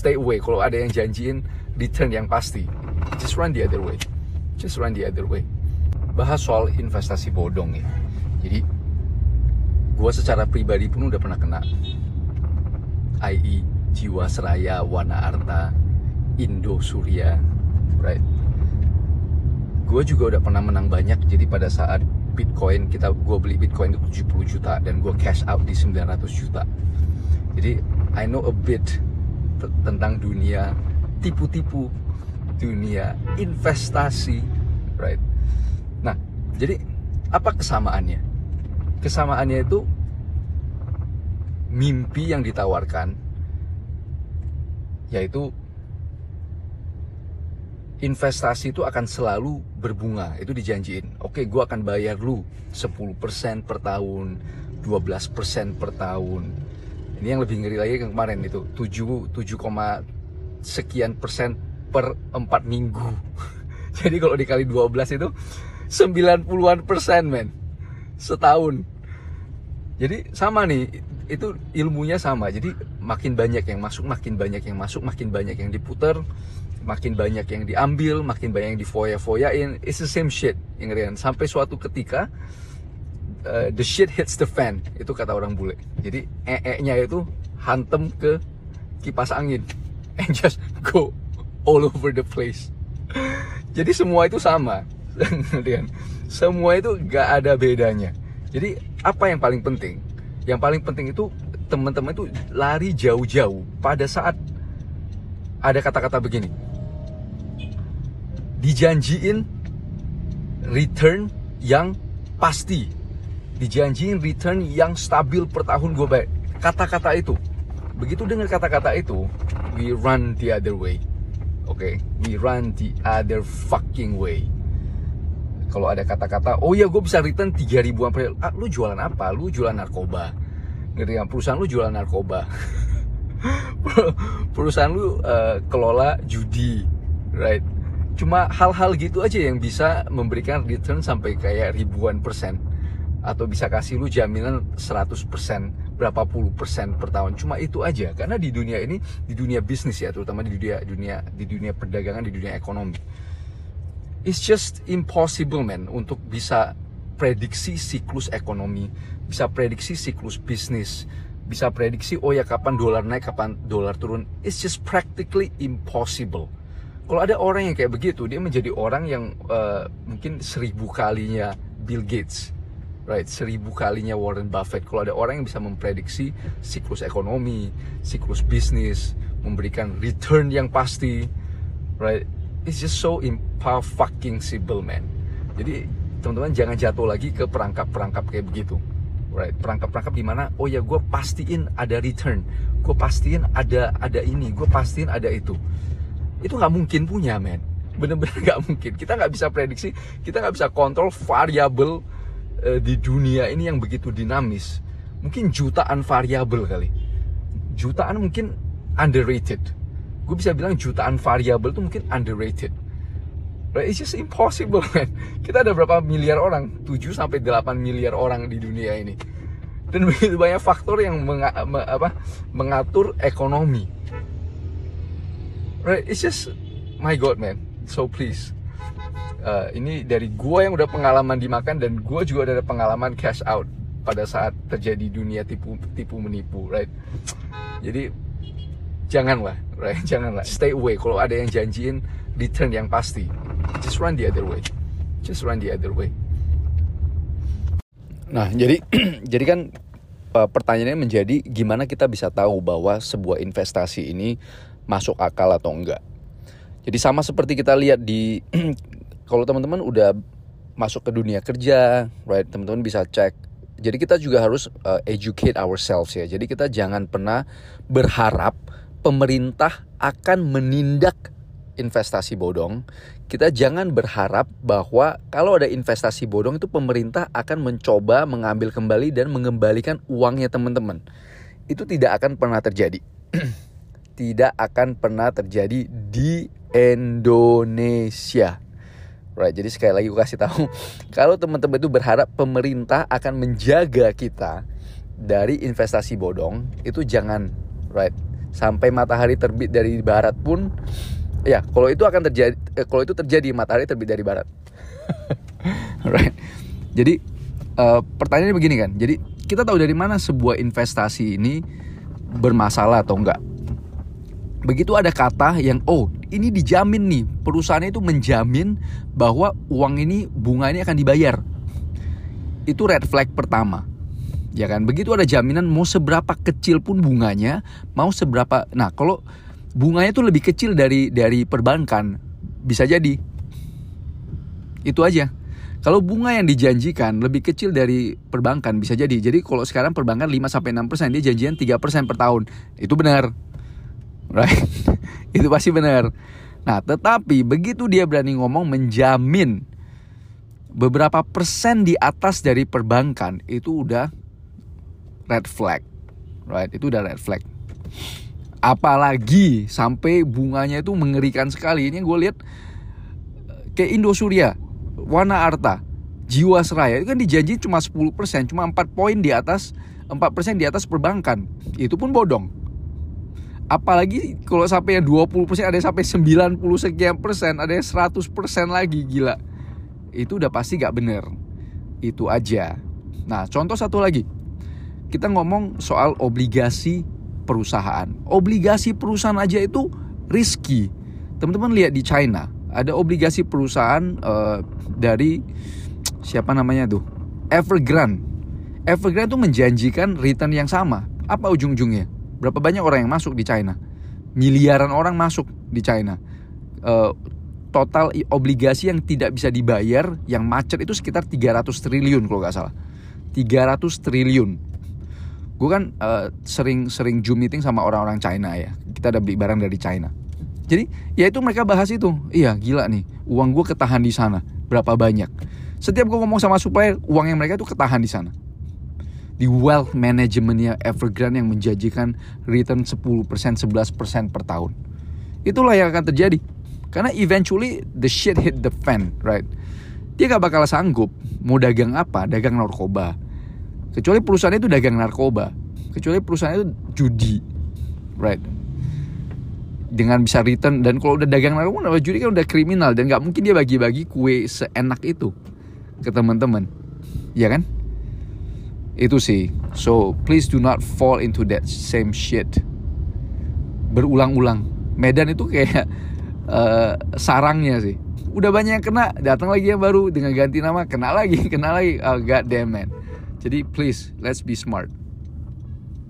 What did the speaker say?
stay away. Kalau ada yang janjiin return yang pasti. Just run the other way. Just run the other way. Bahas soal investasi bodong ya jadi gue secara pribadi pun udah pernah kena. IE Jiwasraya Wana Arta Indo Surya right? Gue juga udah pernah menang banyak. Jadi pada saat Bitcoin kita gue beli Bitcoin itu 70 juta dan gue cash out di 900 juta. Jadi I know a bit tentang dunia tipu-tipu dunia investasi right? Nah jadi apa kesamaannya? Kesamaannya itu mimpi yang ditawarkan yaitu investasi itu akan selalu berbunga. Itu dijanjiin. Oke gue akan bayar lu 10% per tahun 12% per tahun ini yang lebih ngeri lagi yang kemarin itu 7 7, sekian persen per 4 minggu. Jadi kalau dikali 12 itu 90-an persen men. Setahun. Jadi sama nih itu ilmunya sama. Jadi makin banyak yang masuk makin banyak yang masuk makin banyak yang diputer makin banyak yang diambil makin banyak yang difoya-foyain. It's the same shit yang sampai suatu ketika uh, the shit hits the fan itu kata orang bule. Jadi ee-nya itu hantem ke kipas angin. And just go all over the place. Jadi semua itu sama. Semua itu gak ada bedanya. Jadi apa yang paling penting? Yang paling penting itu teman-teman itu lari jauh-jauh. Pada saat ada kata-kata begini. Dijanjiin return yang pasti dijanjiin return yang stabil per tahun gue baik kata-kata itu begitu dengar kata-kata itu we run the other way oke okay? we run the other fucking way. Kalau ada kata-kata oh ya gue bisa return 3 ribuan per ah, lu jualan apa? Lu jualan narkoba. Ngerti yang perusahaan lu jualan narkoba. Perusahaan lu uh, kelola judi right? Cuma hal-hal gitu aja yang bisa memberikan return sampai kayak ribuan persen atau bisa kasih lu jaminan 100% berapa puluh persen per tahun. Cuma itu aja. Karena di dunia ini di dunia bisnis ya terutama di dunia dunia di dunia perdagangan di dunia ekonomi. It's just impossible man untuk bisa prediksi siklus ekonomi bisa prediksi siklus bisnis bisa prediksi oh ya kapan dolar naik kapan dolar turun. It's just practically impossible. Kalau ada orang yang kayak begitu, dia menjadi orang yang uh, mungkin seribu kalinya Bill Gates, right? Seribu kalinya Warren Buffett. Kalau ada orang yang bisa memprediksi siklus ekonomi, siklus bisnis, memberikan return yang pasti, right? It's just so fucking simple, man. Jadi teman-teman jangan jatuh lagi ke perangkap-perangkap kayak begitu, right? Perangkap-perangkap di mana, oh ya gue pastiin ada return, gue pastiin ada ada ini, gue pastiin ada itu itu nggak mungkin punya men bener-bener nggak mungkin kita nggak bisa prediksi kita nggak bisa kontrol variabel di dunia ini yang begitu dinamis mungkin jutaan variabel kali jutaan mungkin underrated gue bisa bilang jutaan variabel itu mungkin underrated Right? It's just impossible, man. Kita ada berapa miliar orang? 7 sampai 8 miliar orang di dunia ini. Dan begitu banyak faktor yang apa, mengatur ekonomi right it's just my god man so please uh, ini dari gua yang udah pengalaman dimakan dan gua juga ada pengalaman cash out pada saat terjadi dunia tipu tipu menipu right? Jadi janganlah right? Janganlah. Stay away. Kalau ada yang janjiin return yang pasti. Just run the other way. Just run the other way. Nah jadi jadi kan uh, pertanyaannya menjadi gimana kita bisa tahu bahwa sebuah investasi ini masuk akal atau enggak. Jadi sama seperti kita lihat di kalau teman-teman udah masuk ke dunia kerja, right? Teman-teman bisa cek. Jadi kita juga harus uh, educate ourselves ya. Jadi kita jangan pernah berharap pemerintah akan menindak investasi bodong. Kita jangan berharap bahwa kalau ada investasi bodong itu pemerintah akan mencoba mengambil kembali dan mengembalikan uangnya teman-teman. Itu tidak akan pernah terjadi. tidak akan pernah terjadi di Indonesia. Right, jadi sekali lagi gue kasih tahu, kalau teman-teman itu berharap pemerintah akan menjaga kita dari investasi bodong, itu jangan, right? sampai matahari terbit dari barat pun ya kalau itu akan terjadi eh, kalau itu terjadi matahari terbit dari barat. Right. Jadi uh, pertanyaannya begini kan jadi kita tahu dari mana sebuah investasi ini bermasalah atau enggak begitu ada kata yang oh ini dijamin nih. Perusahaan itu menjamin bahwa uang ini bunga ini akan dibayar. Itu red flag pertama. Ya kan? Begitu ada jaminan mau seberapa kecil pun bunganya mau seberapa nah kalau bunganya itu lebih kecil dari dari perbankan bisa jadi. Itu aja. Kalau bunga yang dijanjikan lebih kecil dari perbankan bisa jadi. Jadi kalau sekarang perbankan 5 sampai 6% dia janjian 3% per tahun. Itu benar right? Itu pasti benar. Nah tetapi begitu dia berani ngomong menjamin beberapa persen di atas dari perbankan itu udah red flag. Right? Itu udah red flag. Apalagi sampai bunganya itu mengerikan sekali. Ini gue lihat ke Indosuria Wana Arta Jiwasraya itu kan dijanji cuma 10% cuma 4 poin di atas 4% di atas perbankan. Itu pun bodong apalagi kalau sampai yang 20% ada yang sampai 90 sekian persen ada yang 100% lagi gila itu udah pasti gak bener itu aja nah contoh satu lagi kita ngomong soal obligasi perusahaan. Obligasi perusahaan aja itu risky. Teman-teman lihat di China, ada obligasi perusahaan uh, dari siapa namanya tuh? Evergrande. Evergrande itu menjanjikan return yang sama. Apa ujung-ujungnya? Berapa banyak orang yang masuk di China? Miliaran orang masuk di China. Uh, total obligasi yang tidak bisa dibayar yang macet itu sekitar 300 triliun kalau nggak salah. 300 triliun. Gue kan sering-sering uh, zoom meeting sama orang-orang China ya. Kita ada beli barang dari China. Jadi ya itu mereka bahas itu. Iya gila nih. Uang gue ketahan di sana. Berapa banyak? Setiap gue ngomong sama supplier uang yang mereka itu ketahan di sana di wealth managementnya Evergrande yang menjanjikan return 10% 11% per tahun. Itulah yang akan terjadi. Karena eventually the shit hit the fan right? Dia gak bakal sanggup. Mau dagang apa? Dagang narkoba. Kecuali perusahaan itu dagang narkoba. Kecuali perusahaan itu judi right? Dengan bisa return. Dan kalau udah dagang narkoba judi kan udah kriminal. Dan nggak mungkin dia bagi-bagi kue seenak itu ke teman-teman. Ya kan itu sih. So please do not fall into that same shit. Berulang-ulang. Medan itu kayak uh, sarangnya sih. Udah banyak yang kena datang lagi yang baru. Dengan ganti nama kena lagi kena lagi. Oh, god damn man. Jadi please let's be smart